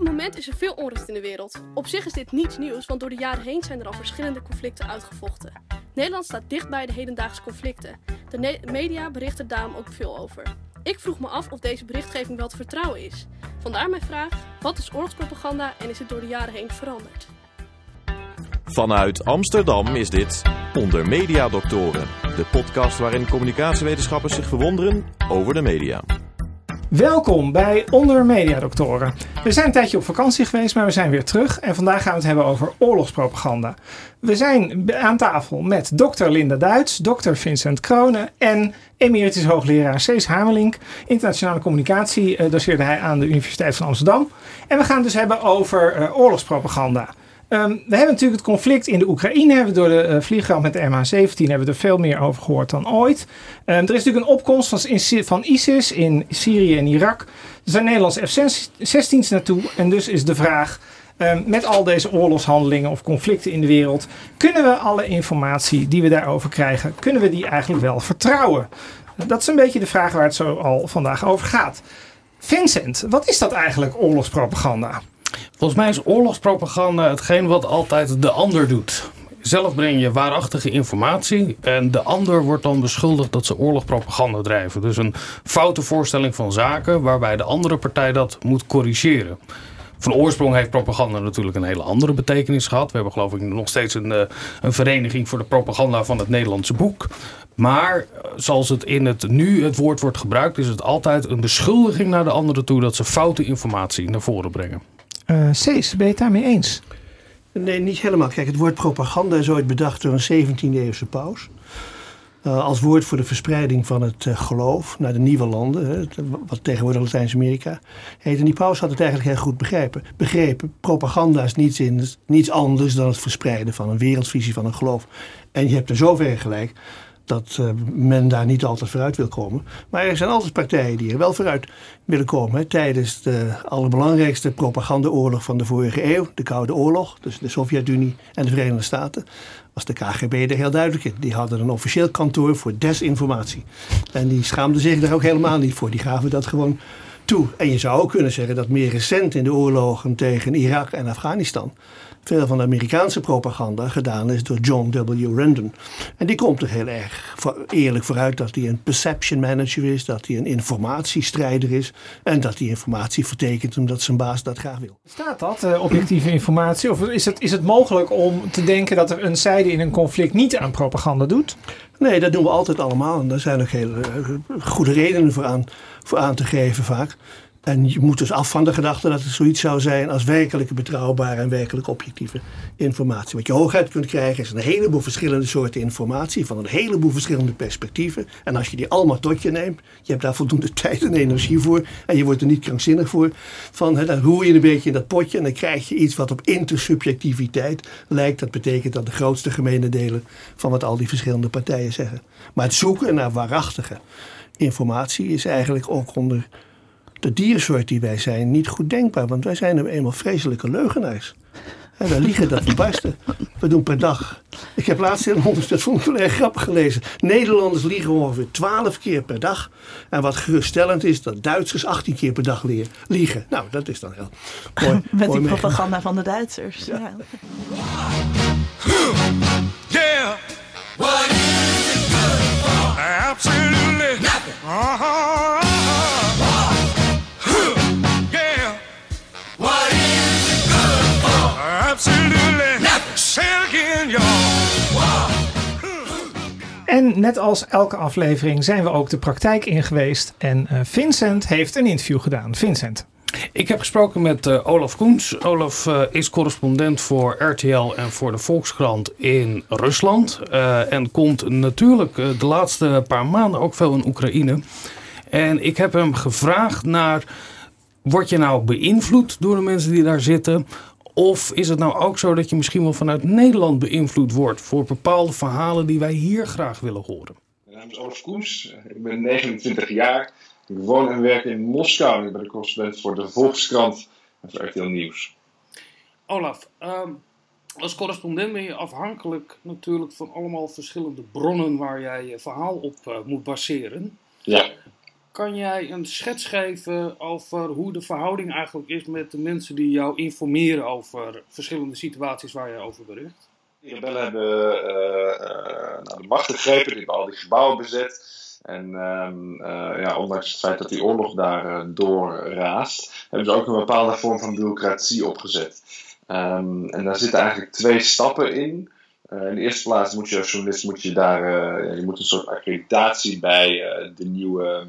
het moment is er veel onrust in de wereld. Op zich is dit niets nieuws, want door de jaren heen zijn er al verschillende conflicten uitgevochten. Nederland staat dicht bij de hedendaagse conflicten. De media berichten daarom ook veel over. Ik vroeg me af of deze berichtgeving wel te vertrouwen is. Vandaar mijn vraag: wat is oorlogspropaganda en is het door de jaren heen veranderd? Vanuit Amsterdam is dit Onder Media Doctoren, de podcast waarin communicatiewetenschappers zich verwonderen over de media. Welkom bij Onder Media Doctoren. We zijn een tijdje op vakantie geweest, maar we zijn weer terug. En vandaag gaan we het hebben over oorlogspropaganda. We zijn aan tafel met dokter Linda Duits, dokter Vincent Kronen en emeritus hoogleraar Cees Hamelink. Internationale communicatie eh, doseerde hij aan de Universiteit van Amsterdam. En we gaan het dus hebben over eh, oorlogspropaganda. Um, we hebben natuurlijk het conflict in de Oekraïne. Hebben we door de uh, met de MH17 hebben we er veel meer over gehoord dan ooit. Um, er is natuurlijk een opkomst van, ISIS in Syrië en Irak. Er zijn Nederlandse F-16's naartoe. En dus is de vraag, um, met al deze oorlogshandelingen of conflicten in de wereld... kunnen we alle informatie die we daarover krijgen, kunnen we die eigenlijk wel vertrouwen? Dat is een beetje de vraag waar het zo al vandaag over gaat. Vincent, wat is dat eigenlijk, oorlogspropaganda? Volgens mij is oorlogspropaganda hetgeen wat altijd de ander doet. Zelf breng je waarachtige informatie en de ander wordt dan beschuldigd dat ze oorlogspropaganda drijven. Dus een foute voorstelling van zaken waarbij de andere partij dat moet corrigeren. Van oorsprong heeft propaganda natuurlijk een hele andere betekenis gehad. We hebben geloof ik nog steeds een, een vereniging voor de propaganda van het Nederlandse boek. Maar zoals het in het nu het woord wordt gebruikt, is het altijd een beschuldiging naar de andere toe dat ze foute informatie naar voren brengen. Uh, Cees, ben je het daarmee eens? Nee, niet helemaal. Kijk, het woord propaganda is ooit bedacht door een 17e-eeuwse paus. Uh, als woord voor de verspreiding van het uh, geloof naar de nieuwe landen, hè, wat tegenwoordig Latijns-Amerika heet. En die paus had het eigenlijk heel goed begrepen. begrepen. Propaganda is niets anders dan het verspreiden van een wereldvisie van een geloof. En je hebt er zover gelijk dat uh, men daar niet altijd vooruit wil komen. Maar er zijn altijd partijen die er wel vooruit willen komen. Tijdens de allerbelangrijkste propagandaoorlog van de vorige eeuw, de Koude Oorlog, tussen de Sovjet-Unie en de Verenigde Staten, was de KGB er heel duidelijk in. Die hadden een officieel kantoor voor desinformatie. En die schaamden zich daar ook helemaal niet voor. Die gaven dat gewoon toe. En je zou ook kunnen zeggen dat meer recent in de oorlogen tegen Irak en Afghanistan veel van de Amerikaanse propaganda gedaan is door John W. Randon. En die komt er heel erg eerlijk vooruit dat hij een perception manager is, dat hij een informatiestrijder is en dat hij informatie vertekent omdat zijn baas dat graag wil. Staat dat, uh, objectieve informatie? Of is het, is het mogelijk om te denken dat er een zijde in een conflict niet aan propaganda doet? Nee, dat doen we altijd allemaal. En daar zijn ook hele uh, goede redenen voor aan, voor aan te geven vaak. En je moet dus af van de gedachte dat het zoiets zou zijn als werkelijke betrouwbare en werkelijk objectieve informatie. Wat je hooguit kunt krijgen is een heleboel verschillende soorten informatie van een heleboel verschillende perspectieven. En als je die allemaal tot je neemt, je hebt daar voldoende tijd en energie voor en je wordt er niet krankzinnig voor, van, hè, dan roer je een beetje in dat potje en dan krijg je iets wat op intersubjectiviteit lijkt. Dat betekent dat de grootste gemene delen van wat al die verschillende partijen zeggen. Maar het zoeken naar waarachtige informatie is eigenlijk ook onder de diersoort die wij zijn niet goed denkbaar. Want wij zijn nu eenmaal vreselijke leugenaars. En wij liegen dat verbarsten. We doen per dag. Ik heb laatst in een onderzoek, dat vond ik wel erg grappig gelezen. Nederlanders liegen ongeveer 12 keer per dag. En wat geruststellend is, dat Duitsers 18 keer per dag liegen. Nou, dat is dan heel mooi. Met mooi die propaganda van de Duitsers. Ja. ja. Yeah. What is it good for? Absolutely nothing. Uh-huh. En net als elke aflevering zijn we ook de praktijk in geweest. En uh, Vincent heeft een interview gedaan. Vincent. Ik heb gesproken met uh, Olaf Koens. Olaf uh, is correspondent voor RTL en voor de Volkskrant in Rusland. Uh, en komt natuurlijk de laatste paar maanden ook veel in Oekraïne. En ik heb hem gevraagd naar... Word je nou beïnvloed door de mensen die daar zitten? Of is het nou ook zo dat je misschien wel vanuit Nederland beïnvloed wordt voor bepaalde verhalen die wij hier graag willen horen? Mijn naam is Olaf Koens, ik ben 29 jaar. Ik woon en werk in Moskou. Ik ben de correspondent voor de Volkskrant en voor RTL Nieuws. Olaf, um, als correspondent ben je afhankelijk natuurlijk van allemaal verschillende bronnen waar jij je verhaal op uh, moet baseren. Ja. Kan jij een schets geven over hoe de verhouding eigenlijk is met de mensen die jou informeren over verschillende situaties waar je over bericht? Die rebellen hebben uh, uh, nou, de macht gegrepen, die hebben al die gebouwen bezet. En um, uh, ja, ondanks het feit dat die oorlog daar doorraast, hebben ze ook een bepaalde vorm van bureaucratie opgezet. Um, en daar zitten eigenlijk twee stappen in. Uh, in de eerste plaats moet je als journalist moet je daar, uh, je moet een soort accreditatie bij uh, de nieuwe,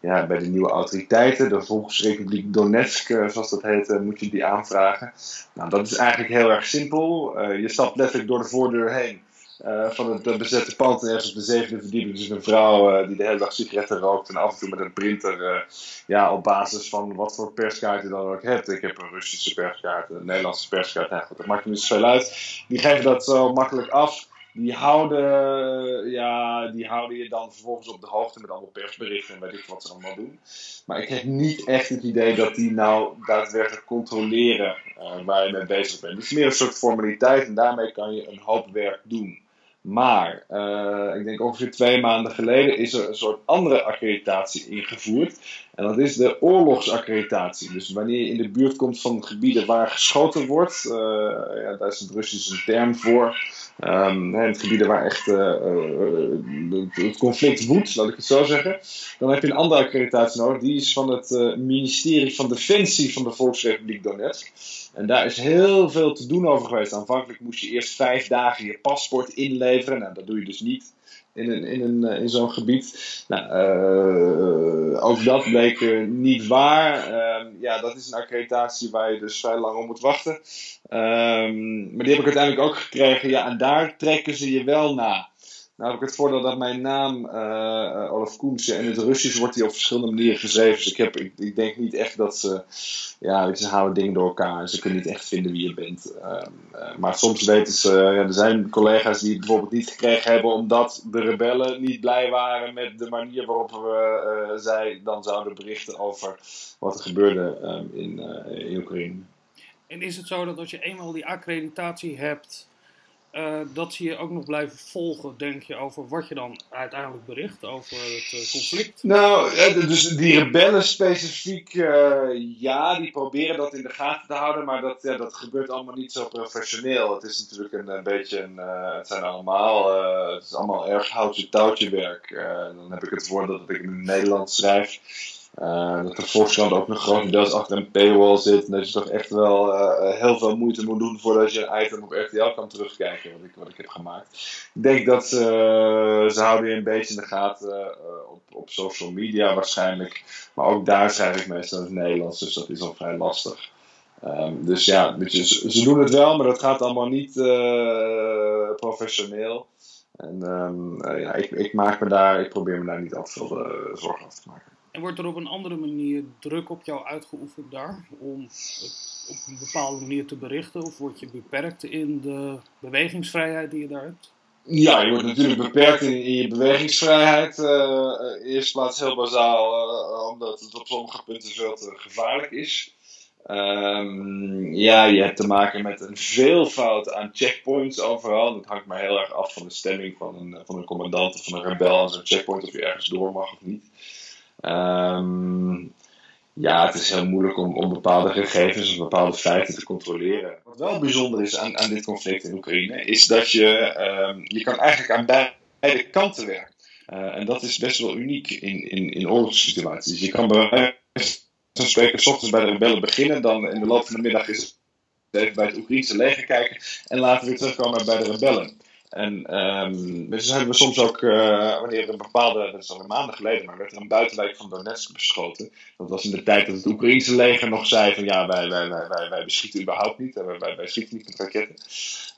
ja, bij de nieuwe autoriteiten. De Volksrepubliek Donetsk, zoals dat heet, moet je die aanvragen. Nou, dat is eigenlijk heel erg simpel. je stapt letterlijk door de voordeur heen. Uh, van het bezette pand ergens op de zevende verdieping. Dus een vrouw uh, die de hele dag sigaretten rookt en af en toe met een printer. Uh, ja, op basis van wat voor perskaart je dan ook hebt. Ik heb een Russische perskaart, een Nederlandse perskaart. Nou goed, dat maakt niet zoveel uit. Die geven dat zo makkelijk af. Die houden, ja, die houden je dan vervolgens op de hoogte met allemaal persberichten en weet ik wat ze allemaal doen. Maar ik heb niet echt het idee dat die nou daadwerkelijk controleren waar je mee bezig bent. Het is meer een soort formaliteit en daarmee kan je een hoop werk doen. Maar uh, ik denk ongeveer twee maanden geleden is er een soort andere accreditatie ingevoerd. En dat is de oorlogsaccreditatie. Dus wanneer je in de buurt komt van gebieden waar geschoten wordt, uh, ja, daar is het Russisch een term voor. Um, in gebieden waar echt uh, het conflict woedt, laat ik het zo zeggen. Dan heb je een andere accreditatie nodig. Die is van het ministerie van Defensie van de Volksrepubliek Donetsk. En daar is heel veel te doen over geweest. Aanvankelijk moest je eerst vijf dagen je paspoort inleveren. Nou, dat doe je dus niet in, in, een, in zo'n gebied. Nou, uh, ook dat bleek uh, niet waar. Uh, ja, dat is een accreditatie waar je dus vrij lang op moet wachten. Ehm, maar die heb ik uiteindelijk ook gekregen. Ja, en daar trekken ze je wel na. Nou heb ik het voordeel dat mijn naam, uh, Olaf Koemse, in het Russisch wordt die op verschillende manieren geschreven. Dus ik, heb, ik, ik denk niet echt dat ze, ja, ze houden dingen door elkaar. Ze kunnen niet echt vinden wie je bent. Uh, uh, maar soms weten ze, ja, er zijn collega's die het bijvoorbeeld niet gekregen hebben omdat de rebellen niet blij waren met de manier waarop we, zij dan zouden berichten over wat er gebeurde um, in, in Oekraïne. En is het zo dat als je eenmaal die accreditatie hebt, uh, dat zie je ook nog blijven volgen, denk je, over wat je dan uiteindelijk bericht over het uh, conflict? Nou, dus die rebellen specifiek, ja, die proberen dat in de gaten te houden, maar dat, ja, dat gebeurt allemaal niet zo professioneel. Het is natuurlijk een, een beetje een, het zijn allemaal, het is allemaal erg houtje touwtje werk. dan heb ik het voordeel dat ik in het Nederlands schrijf. Uh, dat de Volkskrant ook nog grotendeels achter een paywall zit. En dat je toch echt wel uh, heel veel moeite moet doen voordat je een item op RTL kan terugkijken, wat ik, wat ik heb gemaakt. Ik denk dat ze, houden je een beetje in de gaten op, op social media waarschijnlijk. Maar ook daar schrijf ik meestal in het Nederlands, dus dat is al vrij lastig. Um, dus ja, ze, doen het wel, maar dat gaat allemaal niet professioneel. En um, ja, ik, ik, maak me daar, ik probeer me daar niet al te veel zorgen over te maken. En wordt er op een andere manier druk op jou uitgeoefend daar om op een bepaalde manier te berichten? Of word je beperkt in de bewegingsvrijheid die je daar hebt? Ja, je wordt natuurlijk beperkt in, in je bewegingsvrijheid. Uh, in eerste plaats heel bazaal, uh, omdat het op sommige punten veel te gevaarlijk is. Um, ja, je hebt te maken met een veelvoud aan checkpoints overal. Dat hangt maar heel erg af van de stemming van een, van een commandant of van een rebel aan zo'n checkpoint, of je ergens door mag of niet. Um, ja, het is heel moeilijk om, bepaalde gegevens of bepaalde feiten te controleren. Wat wel bijzonder is aan, aan dit conflict in Oekraïne, is dat je, um, je kan eigenlijk aan beide kanten werken. Uh, en dat is best wel uniek in, in, in oorlogssituaties. Je kan bij spreken s ochtends bij de rebellen beginnen, dan in de loop van de middag is even bij het Oekraïnse leger kijken en later weer terugkomen bij de rebellen. En um, dus hebben we soms ook, uh, wanneer er een bepaalde, dat is al maanden geleden, maar werd er een buitenwijk van Donetsk beschoten. Dat was in de tijd dat het Oekraïnse leger nog zei van ja, wij, wij, wij, wij, beschieten überhaupt niet, wij, wij, wij schieten niet met raketten.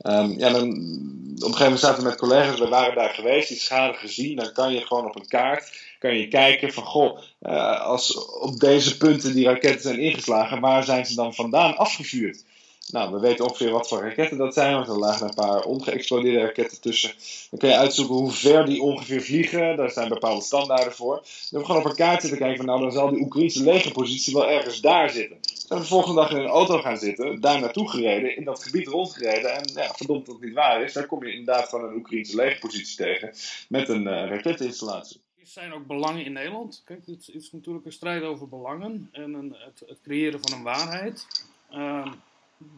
Um, ja, dan, op een gegeven moment zaten we met collega's, we waren daar geweest, die schade gezien, dan kan je gewoon op een kaart, kan je kijken van goh, uh, als op deze punten die raketten zijn ingeslagen, waar zijn ze dan vandaan afgevuurd? Nou, we weten ongeveer wat voor raketten dat zijn, want er lagen een paar ongeëxplodeerde raketten tussen. Dan kun je uitzoeken hoe ver die ongeveer vliegen. Daar zijn bepaalde standaarden voor. Dan hebben we gewoon op een kaart zitten kijken van, nou, dan zal die Oekraïnse legerpositie wel ergens daar zitten. Dan zijn we de volgende dag in een auto gaan zitten, daar naartoe gereden, in dat gebied rondgereden. En ja, verdomd dat het niet waar is, dan kom je inderdaad van een Oekraïnse legerpositie tegen met een uh, raketinstallatie. Er zijn ook belangen in Nederland. Kijk, het is natuurlijk een strijd over belangen en een, het, het creëren van een waarheid. Ehm,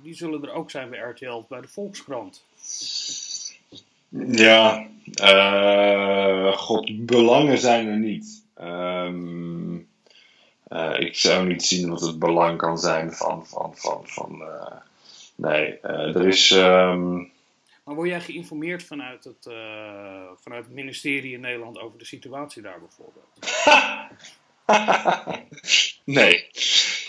die zullen er ook zijn bij RTL, bij de Volkskrant. Ja, eh, god, belangen zijn er niet. Ehm, eh, ik zou niet zien wat het belang kan zijn van. van, van, van eh, nee, er is. ehm, Maar word jij geïnformeerd vanuit het, vanuit het ministerie in Nederland over de situatie daar bijvoorbeeld? nee.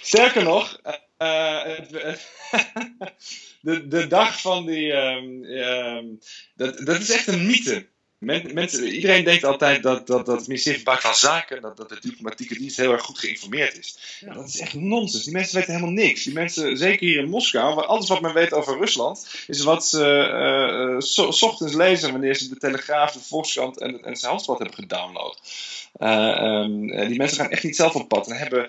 Sterker nog, de, de dag van die. ehm, ehm, dat, dat is echt een mythe. Men, mensen, iedereen denkt altijd dat, dat, dat het ministerie van Buitenlandse Zaken, dat, dat de diplomatieke dienst heel erg goed geïnformeerd is. Ja. Dat is echt nonsens. Die mensen weten helemaal niks. Die mensen, zeker hier in Moskou, waar alles wat men weet over Rusland, is wat ze eh, eh, so- 's ochtends lezen wanneer ze de Telegraaf, de Volkskrant en het en het Handelsblad hebben gedownload. Eh, ehm, eh, die mensen gaan echt niet zelf op pad en hebben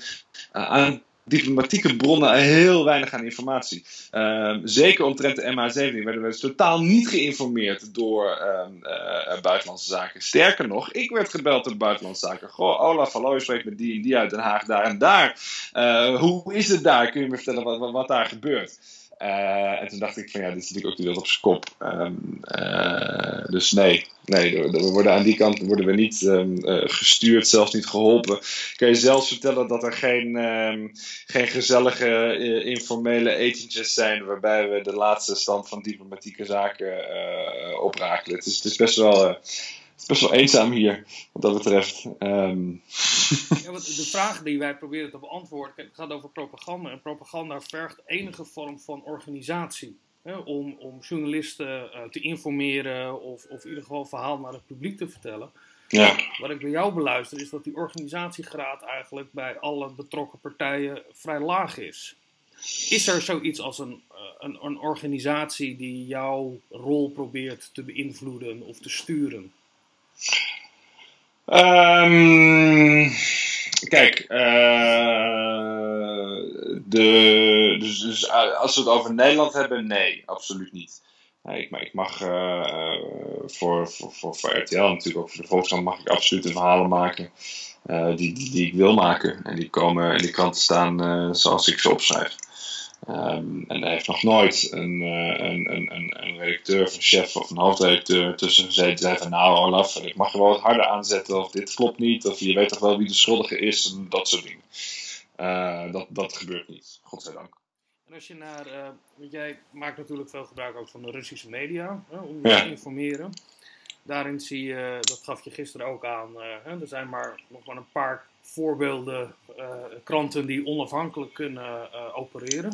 eh, aan diplomatieke bronnen heel weinig aan informatie. Ehm, zeker omtrent de MH17 werden we dus totaal niet geïnformeerd door ehm, eh, Buitenlandse Zaken. Sterker nog, ik werd gebeld door Buitenlandse Zaken. Goh, Olaf, hallo, je spreekt met die en die uit Den Haag, daar en daar. Eh, hoe is het daar? Kun je me vertellen wat, wat daar gebeurt? Eh, en toen dacht ik van ja, dit is natuurlijk ook de wereld op zijn kop. Ehm, eh, dus nee, nee we worden aan die kant worden we niet ehm, eh, gestuurd, zelfs niet geholpen. Kan je zelfs vertellen dat er geen, ehm, geen gezellige informele etentjes zijn waarbij we de laatste stand van diplomatieke zaken oprakelen. Het het is best wel. Het is best wel eenzaam hier, wat dat betreft. Ehm, Ja, want de vraag die wij proberen te beantwoorden, gaat over propaganda. En propaganda vergt enige vorm van organisatie. Hè, om, om journalisten eh, te informeren of, of in ieder geval verhaal naar het publiek te vertellen. ja. Wat ik bij jou beluister is dat die organisatiegraad eigenlijk bij alle betrokken partijen vrij laag is. Is er zoiets als een, eh, een, een organisatie die jouw rol probeert te beïnvloeden of te sturen? Ehm, kijk, eh, de, dus, dus eh, als we het over Nederland hebben, nee, absoluut niet. Nee, ik, maar ik mag eh, voor, voor, voor, voor RTL, natuurlijk ook voor de Volkskrant, mag ik absoluut de verhalen maken die, die, die ik wil maken. En die komen in die kranten staan zoals ik ze opschrijf. Ehm, en er heeft nog nooit een, eh, een, een, een, een redacteur of een chef of een hoofdredacteur tussen gezeten die zei van nou Olaf, ik mag je wel wat harder aanzetten of dit klopt niet of je weet toch wel wie de schuldige is en dat soort dingen. Eh, dat, dat gebeurt niet, godzijdank. En als je naar, eh, want jij maakt natuurlijk veel gebruik ook van de Russische media hè, om je Ja. te informeren. Daarin zie je, dat gaf je gisteren ook aan, hè, er zijn maar nog maar een paar voorbeelden kranten die onafhankelijk kunnen eh, opereren.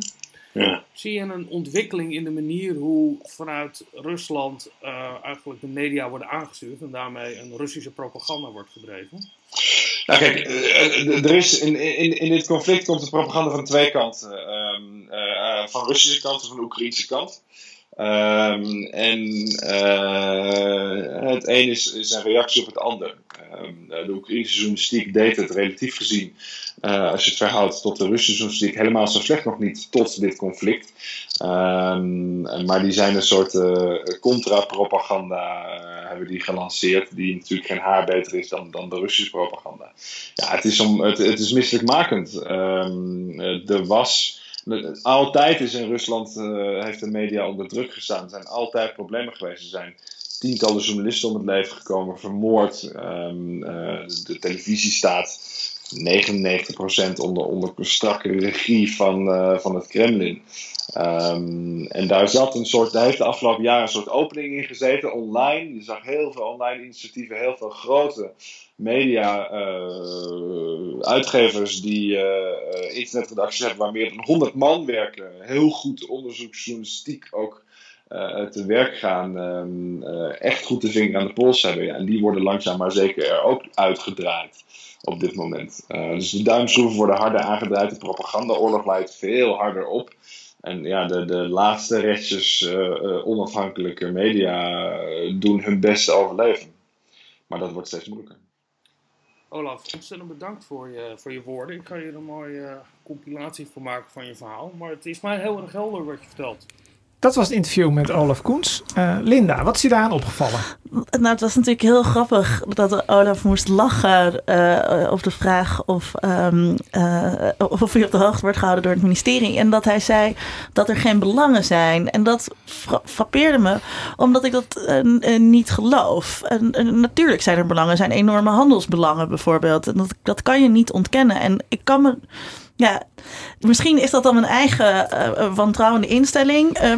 Ja. Zie je een ontwikkeling in de manier hoe vanuit Rusland eh, eigenlijk de media worden aangestuurd en daarmee een Russische propaganda wordt gedreven? Nou kijk, eh, eh, er is in, in, in dit conflict komt de propaganda van twee kanten. Ehm, eh, van Russische kant en van de Oekraïnse kant. Ehm, en eh, het een is, is een reactie op het ander. Ehm, de Oekraïnse journalistiek deed het relatief gezien, eh, als je het verhoudt tot de Russische journalistiek, helemaal zo slecht nog niet tot dit conflict. Ehm, maar die zijn een soort eh, contra-propaganda eh, hebben die gelanceerd, die natuurlijk geen haar beter is dan, dan de Russische propaganda. Ja, het is, om, het, het is misselijkmakend. Eh, er was. Altijd is in Rusland, eh, heeft de media onder druk gestaan. Er zijn altijd problemen geweest. Er zijn tientallen journalisten om het leven gekomen, vermoord. Ehm, eh, de televisie staat 99% onder, onder strakke regie van, eh, van het Kremlin. Ehm, en daar zat een soort, daar heeft de afgelopen jaren een soort opening in gezeten, online. Je zag heel veel online initiatieven, heel veel grote media eh, uitgevers die eh, internetredacties hebben waar meer dan 100 man werken. Heel goed onderzoeksjournalistiek ook eh, te werk gaan. ehm, eh, echt goed de vinger aan de pols hebben. Ja, en die worden langzaam maar zeker er ook uitgedraaid op dit moment. Eh, dus de duimschroeven worden harder aangedraaid. De propagandaoorlog leidt veel harder op. En ja, de, de laatste restjes onafhankelijke media doen hun best te overleven. Maar dat wordt steeds moeilijker. Olaf, ontzettend bedankt voor je, voor je woorden. Ik ga hier een mooie compilatie van maken van je verhaal. Maar het is mij heel erg helder wat je vertelt. Dat was het interview met Olaf Koens. Uh, Linda, wat is je daaraan opgevallen? Nou, het was natuurlijk heel grappig dat Olaf moest lachen uh, op de vraag of, um, uh, of hij op de hoogte wordt gehouden door het ministerie. En dat hij zei dat er geen belangen zijn. En dat frappeerde me, omdat ik dat niet geloof. En, natuurlijk zijn er belangen. Zijn enorme handelsbelangen bijvoorbeeld. En dat, dat kan je niet ontkennen. En ik kan me ja, misschien is dat dan mijn eigen uh, wantrouwende instelling. Uh,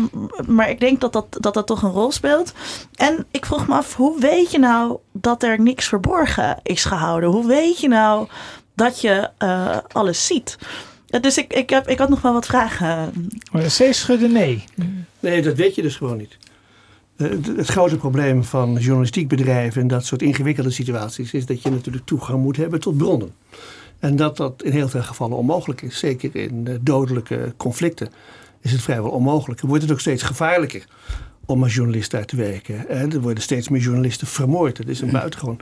maar ik denk dat dat, dat dat toch een rol speelt. En ik vroeg me af, hoe weet je nou dat er niks verborgen is gehouden? Hoe weet je nou dat je uh, alles ziet? Dus ik, ik, heb, ik had nog wel wat vragen. C schudden nee. Nee, dat weet je dus gewoon niet. Het grote probleem van journalistiek bedrijven en dat soort ingewikkelde situaties is dat je natuurlijk toegang moet hebben tot bronnen. En dat dat in heel veel gevallen onmogelijk is. Zeker in dodelijke conflicten is het vrijwel onmogelijk. Dan wordt het ook steeds gevaarlijker om als journalist daar te werken. En er worden steeds meer journalisten vermoord. Dat is een buitengewoon.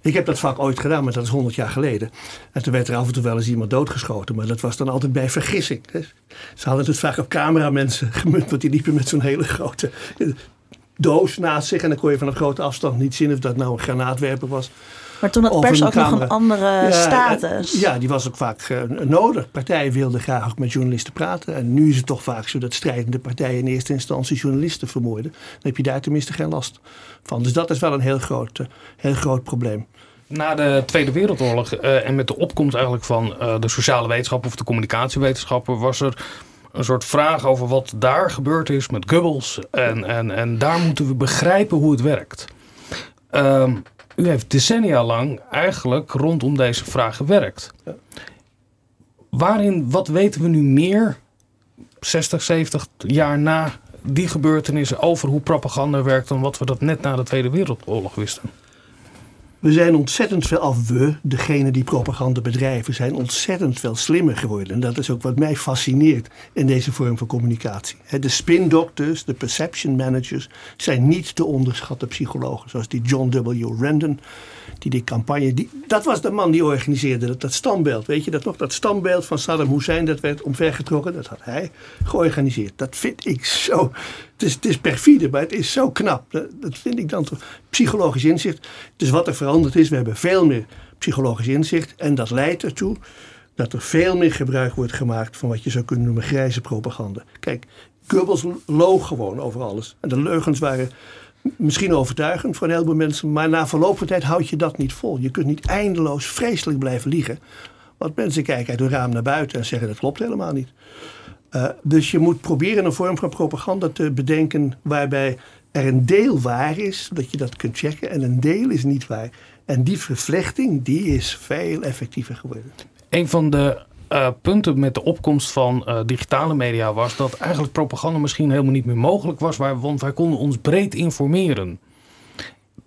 Ik heb dat vak ooit gedaan, maar dat is honderd jaar geleden. En toen werd er af en toe wel eens iemand doodgeschoten. Maar dat was dan altijd bij vergissing. Ze hadden het vaak op cameramensen gemunt. Want die liepen met zo'n hele grote doos naast zich. En dan kon je van een grote afstand niet zien of dat nou een granaatwerper was. Maar toen had pers ook nog een andere status. Ja, die was ook vaak uh, nodig. Partijen wilden graag ook met journalisten praten. En nu is het toch vaak zo dat strijdende partijen in eerste instantie journalisten vermoorden. Dan heb je daar tenminste geen last van. Dus dat is wel een heel groot, uh, heel groot probleem. Na de Tweede Wereldoorlog uh, en met de opkomst eigenlijk van de sociale wetenschappen of de communicatiewetenschappen was er een soort vraag over wat daar gebeurd is met Goebbels. En, en, en daar moeten we begrijpen hoe het werkt. Um, u heeft decennia lang eigenlijk rondom deze vraag gewerkt. Ja. Waarin, wat weten we nu meer, 60, 70 jaar na die gebeurtenissen, over hoe propaganda werkt dan wat we dat net na de Tweede Wereldoorlog wisten? We zijn ontzettend veel, of we, degene die propaganda bedrijven, zijn ontzettend veel slimmer geworden. En dat is ook wat mij fascineert in deze vorm van communicatie. De spin doctors, de perception managers, zijn niet te onderschatten psychologen. Zoals die John W. Randon, die die campagne, die, dat was de man die organiseerde dat, dat standbeeld. Weet je dat nog? Dat standbeeld van Saddam Hussein, dat werd omvergetrokken. Dat had hij georganiseerd. Dat vind ik zo het is, het is perfide, maar het is zo knap. Dat, dat, vind ik dan toch psychologisch inzicht. Dus wat er veranderd is, we hebben veel meer psychologisch inzicht. En dat leidt ertoe dat er veel meer gebruik wordt gemaakt van wat je zou kunnen noemen grijze propaganda. Kijk, Goebbels loog gewoon over alles. En de leugens waren misschien overtuigend voor een heleboel mensen, maar na verloop van tijd houd je dat niet vol. Je kunt niet eindeloos vreselijk blijven liegen. Want mensen kijken uit hun raam naar buiten en zeggen dat klopt helemaal niet. Uh, dus je moet proberen een vorm van propaganda te bedenken waarbij er een deel waar is, dat je dat kunt checken, en een deel is niet waar. En die vervlechting, die is veel effectiever geworden. Een van de uh, punten met de opkomst van uh, digitale media was dat eigenlijk propaganda misschien helemaal niet meer mogelijk was, want wij konden ons breed informeren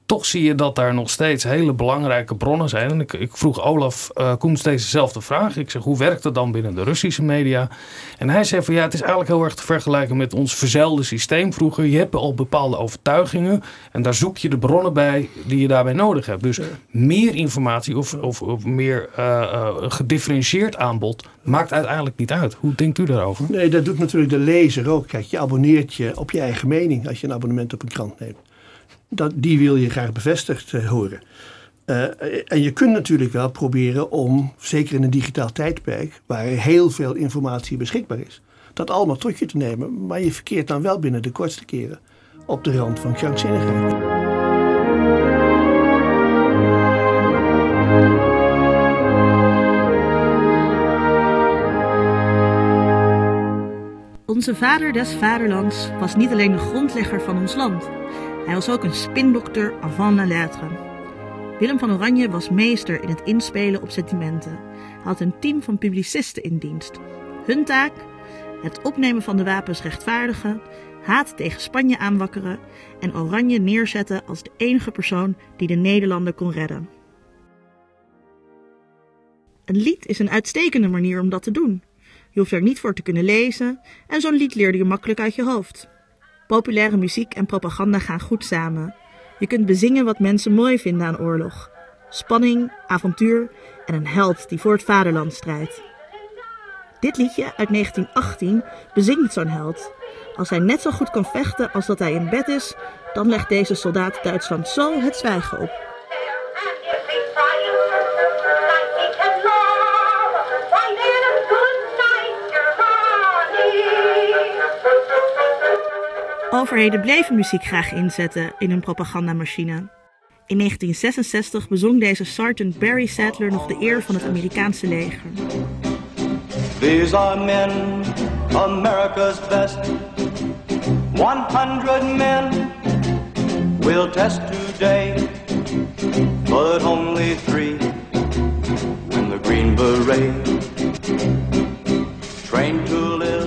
toch zie je dat daar nog steeds hele belangrijke bronnen zijn. En ik, ik vroeg Olaf uh, Koens dezezelfde vraag. Ik zeg, hoe werkt het dan binnen de Russische media? En hij zei van ja, het is eigenlijk heel erg te vergelijken met ons verzeilde systeem vroeger. Je hebt al bepaalde overtuigingen en daar zoek je de bronnen bij die je daarbij nodig hebt. Dus meer informatie of, of, of meer uh, uh, gedifferentieerd aanbod maakt uiteindelijk niet uit. Hoe denkt u daarover? Nee, dat doet natuurlijk de lezer ook. Kijk, je abonneert je op je eigen mening als je een abonnement op een krant neemt dat, die wil je graag bevestigd uh, horen. Uh, en je kunt natuurlijk wel proberen om, zeker in een digitaal tijdperk, waar heel veel informatie beschikbaar is, dat allemaal tot je te nemen. Maar je verkeert dan wel binnen de kortste keren op de rand van krankzinnigheid. Onze vader des vaderlands was niet alleen de grondlegger van ons land. Hij was ook een spindokter avant la lettre. Willem van Oranje was meester in het inspelen op sentimenten. Hij had een team van publicisten in dienst. Hun taak? Het opnemen van de wapens rechtvaardigen, haat tegen Spanje aanwakkeren en Oranje neerzetten als de enige persoon die de Nederlander kon redden. Een lied is een uitstekende manier om dat te doen. Je hoeft er niet voor te kunnen lezen en zo'n lied leerde je makkelijk uit je hoofd. Populaire muziek en propaganda gaan goed samen. Je kunt bezingen wat mensen mooi vinden aan oorlog. Spanning, avontuur en een held die voor het vaderland strijdt. Dit liedje uit 1918 bezingt zo'n held. Als hij net zo goed kan vechten als dat hij in bed is, dan legt deze soldaat Duitsland zo het zwijgen op. Overheden bleven muziek graag inzetten in hun propagandamachine. In 1966 bezong deze Sergeant Barry Sadler nog de eer van het Amerikaanse leger. These are men, America's best. 100 men will test today, but only three win the Green Beret. Trained to live.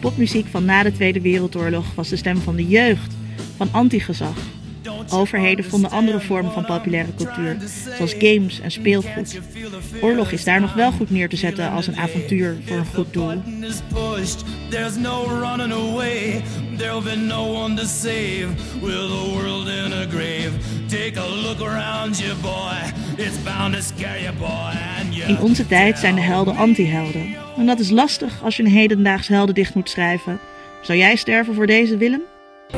Popmuziek van na de Tweede Wereldoorlog was de stem van de jeugd, van antigezag. Overheden vonden andere vormen van populaire cultuur, zoals games en speelgoed. Oorlog is daar nog wel goed neer te zetten als een avontuur voor een goed doel. Button is pushed, there's no running away. There'll be no one to save with the world in a grave. Take a look around you, boy. It's bound to scare you, boy. And you In onze tijd zijn de helden anti-helden. En dat is lastig als je een hedendaags heldendicht moet schrijven. Zou jij sterven voor deze Willem? De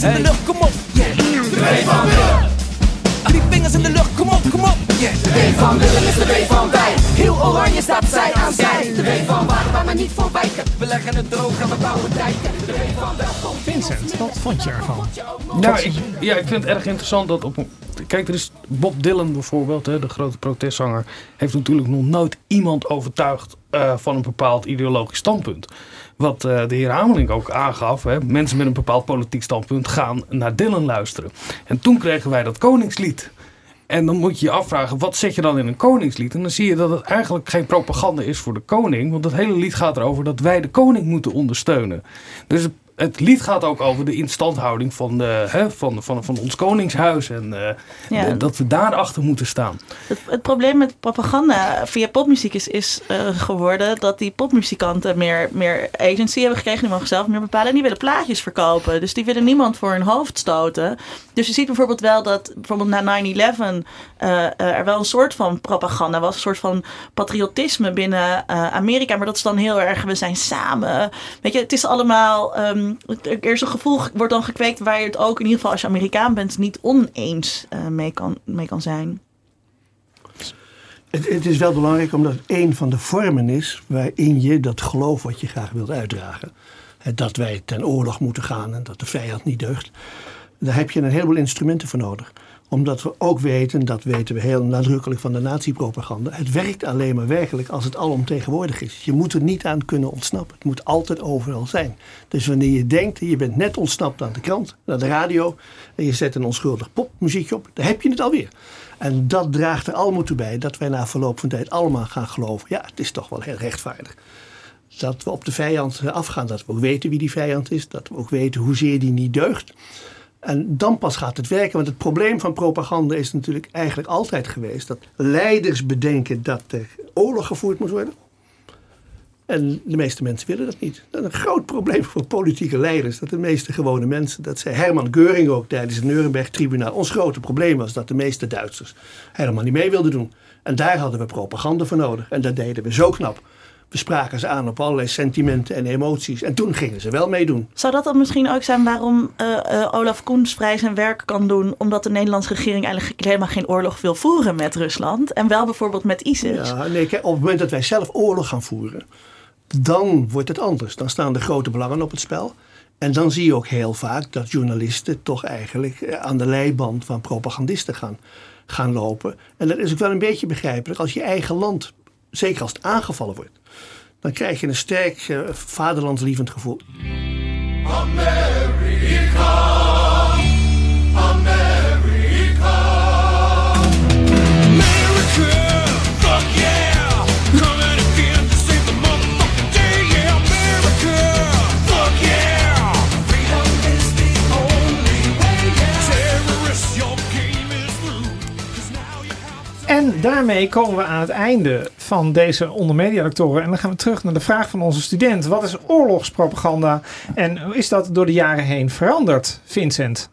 vingers in de lucht, kom op. Yeah. De W van Willem. Drie vingers in de lucht, kom op, kom op. Yeah. De W van Willem is de W van wij. Heel oranje staat zij aan zij. De W van waar, waar maar niet voor wijken. We leggen het droog en we bouwen dijken. De W van welkom. Vincent, wat vond je ervan? Nou, ik, ja, ik vind het erg interessant dat op. een- Kijk, er is Bob Dylan bijvoorbeeld, hè, de grote protestzanger, heeft natuurlijk nog nooit iemand overtuigd eh, van een bepaald ideologisch standpunt. Wat eh, de heer Hamelink ook aangaf, hè, mensen met een bepaald politiek standpunt gaan naar Dylan luisteren. En toen kregen wij dat Koningslied. En dan moet je je afvragen, wat zet je dan in een koningslied? En dan zie je dat het eigenlijk geen propaganda is voor de koning. Want het hele lied gaat erover dat wij de koning moeten ondersteunen. Dus het lied gaat ook over de instandhouding van, de, hè, van, van, van ons koningshuis. En eh, Ja. dat we daarachter moeten staan. Het, het probleem met propaganda via popmuziek is, is eh, geworden dat die popmuzikanten meer, meer agency hebben gekregen. Die mogen zelf meer bepalen. En die willen plaatjes verkopen. Dus die willen niemand voor hun hoofd stoten. Dus je ziet bijvoorbeeld wel dat bijvoorbeeld na 9-11 eh, er wel een soort van propaganda was. Een soort van patriotisme binnen eh, Amerika. Maar dat is dan heel erg, we zijn samen. Weet je, het is allemaal, ehm, er is een gevoel, wordt dan gekweekt waar je het ook in ieder geval als je Amerikaan bent niet oneens mee, kan, mee kan zijn. Het, het is wel belangrijk omdat het een van de vormen is waarin je dat geloof wat je graag wilt uitdragen. Dat wij ten oorlog moeten gaan en dat de vijand niet deugt. Daar heb je een heleboel instrumenten voor nodig. Omdat we ook weten, dat weten we heel nadrukkelijk van de nazi-propaganda. Het werkt alleen maar werkelijk als het alomtegenwoordig is. Je moet er niet aan kunnen ontsnappen. Het moet altijd overal zijn. Dus wanneer je denkt, je bent net ontsnapt aan de krant, naar de radio. En je zet een onschuldig popmuziekje op. Dan heb je het alweer. En dat draagt er allemaal toe bij dat wij na verloop van tijd allemaal gaan geloven. Ja, het is toch wel heel rechtvaardig. Dat we op de vijand eh, afgaan. Dat we ook weten wie die vijand is. Dat we ook weten hoezeer die niet deugt. En dan pas gaat het werken. Want het probleem van propaganda is natuurlijk eigenlijk altijd geweest. Dat leiders bedenken dat er oorlog gevoerd moet worden. En de meeste mensen willen dat niet. Dat is een groot probleem voor politieke leiders. Dat de meeste gewone mensen, dat zei Herman Geuring ook tijdens het Nuremberg-tribunaal. Ons grote probleem was dat de meeste Duitsers helemaal niet mee wilden doen. En daar hadden we propaganda voor nodig. En dat deden we zo knap. We spraken ze aan op allerlei sentimenten en emoties. En toen gingen ze wel meedoen. Zou dat dan misschien ook zijn waarom eh, eh, Olaf Koens vrij zijn werk kan doen? Omdat de Nederlandse regering eigenlijk helemaal geen oorlog wil voeren met Rusland. En wel bijvoorbeeld met ISIS. Ja, nee, kijk, op het moment dat wij zelf oorlog gaan voeren, dan wordt het anders. Dan staan de grote belangen op het spel. En dan zie je ook heel vaak dat journalisten toch eigenlijk eh, aan de leiband van propagandisten gaan, gaan lopen. En dat is ook wel een beetje begrijpelijk als je eigen land, zeker als het aangevallen wordt, dan krijg je een sterk eh, vaderlandslievend gevoel. America, America, America, fuck yeah, coming again to save the motherfucking day, yeah, America, fuck yeah, freedom is the only way, yeah, terrorists, your game is through, 'cause now you have En daarmee komen we aan het einde van deze ondermediadoctoren. En dan gaan we terug naar de vraag van onze student. Wat is oorlogspropaganda en is dat door de jaren heen veranderd, Vincent?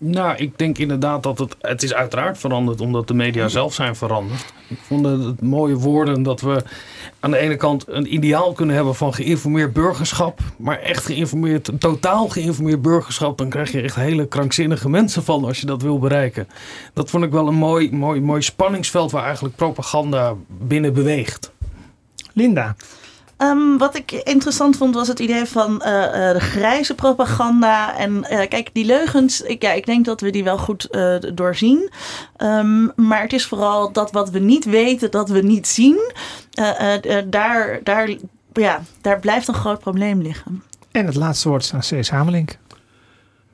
Nou, ik denk inderdaad dat het... Het is uiteraard veranderd omdat de media zelf zijn veranderd. Ik vond het mooie woorden dat we aan de ene kant een ideaal kunnen hebben van geïnformeerd burgerschap. Maar echt geïnformeerd, totaal geïnformeerd burgerschap, dan krijg je echt hele krankzinnige mensen van als je dat wil bereiken. Dat vond ik wel een mooi, mooi, mooi spanningsveld waar eigenlijk propaganda binnen beweegt. Linda. Ehm, wat ik interessant vond was het idee van eh, eh, de grijze propaganda. En eh, kijk, die leugens, ik, ja, ik denk dat we die wel goed eh, doorzien. Ehm, maar het is vooral dat wat we niet weten, dat we niet zien. Eh, eh, eh, daar, daar, ja, daar blijft een groot probleem liggen. En het laatste woord is aan Cees Hamelink.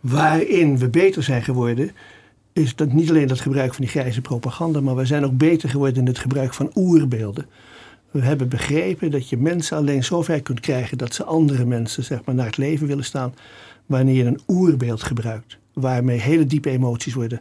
Waarin we beter zijn geworden, is dat niet alleen dat gebruik van die grijze propaganda, maar we zijn ook beter geworden in het gebruik van oerbeelden. We hebben begrepen dat je mensen alleen zover kunt krijgen dat ze andere mensen zeg maar, naar het leven willen staan, wanneer je een oerbeeld gebruikt, waarmee hele diepe emoties worden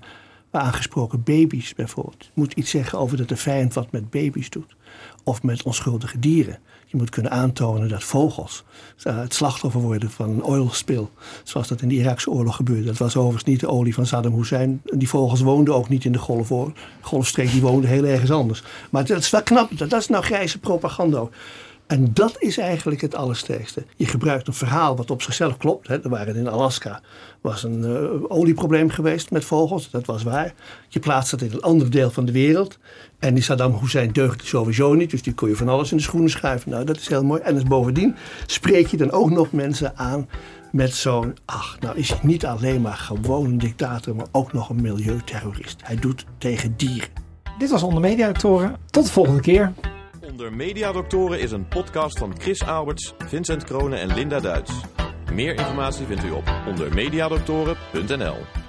aangesproken. Baby's bijvoorbeeld. Je moet iets zeggen over dat de vijand wat met baby's doet. Of met onschuldige dieren. Je moet kunnen aantonen dat vogels eh, het slachtoffer worden van een oil spill. Zoals dat in de Iraakse oorlog gebeurde. Dat was overigens niet de olie van Saddam Hussein. Die vogels woonden ook niet in de golfoor, golfstreek. Die woonden heel ergens anders. Maar dat is wel knap. Dat is nou grijze propaganda. En dat is eigenlijk het allersterkste. Je gebruikt een verhaal wat op zichzelf klopt. Hè. Er waren in Alaska was een eh, olieprobleem geweest met vogels. Dat was waar. Je plaatst het in een ander deel van de wereld. En die Saddam Hussein deugde sowieso niet. Dus die kon je van alles in de schoenen schuiven. Nou, dat is heel mooi. En dus bovendien spreek je dan ook nog mensen aan met zo'n... Ach, nou is hij niet alleen maar gewoon een dictator... maar ook nog een milieuterrorist. Hij doet tegen dieren. Dit was Onder Mediadoctoren. Tot de volgende keer. Onder Mediadoktoren is een podcast van Chris Alberts, Vincent Kronen en Linda Duits. Meer informatie vindt u op ondermediadoktoren.nl.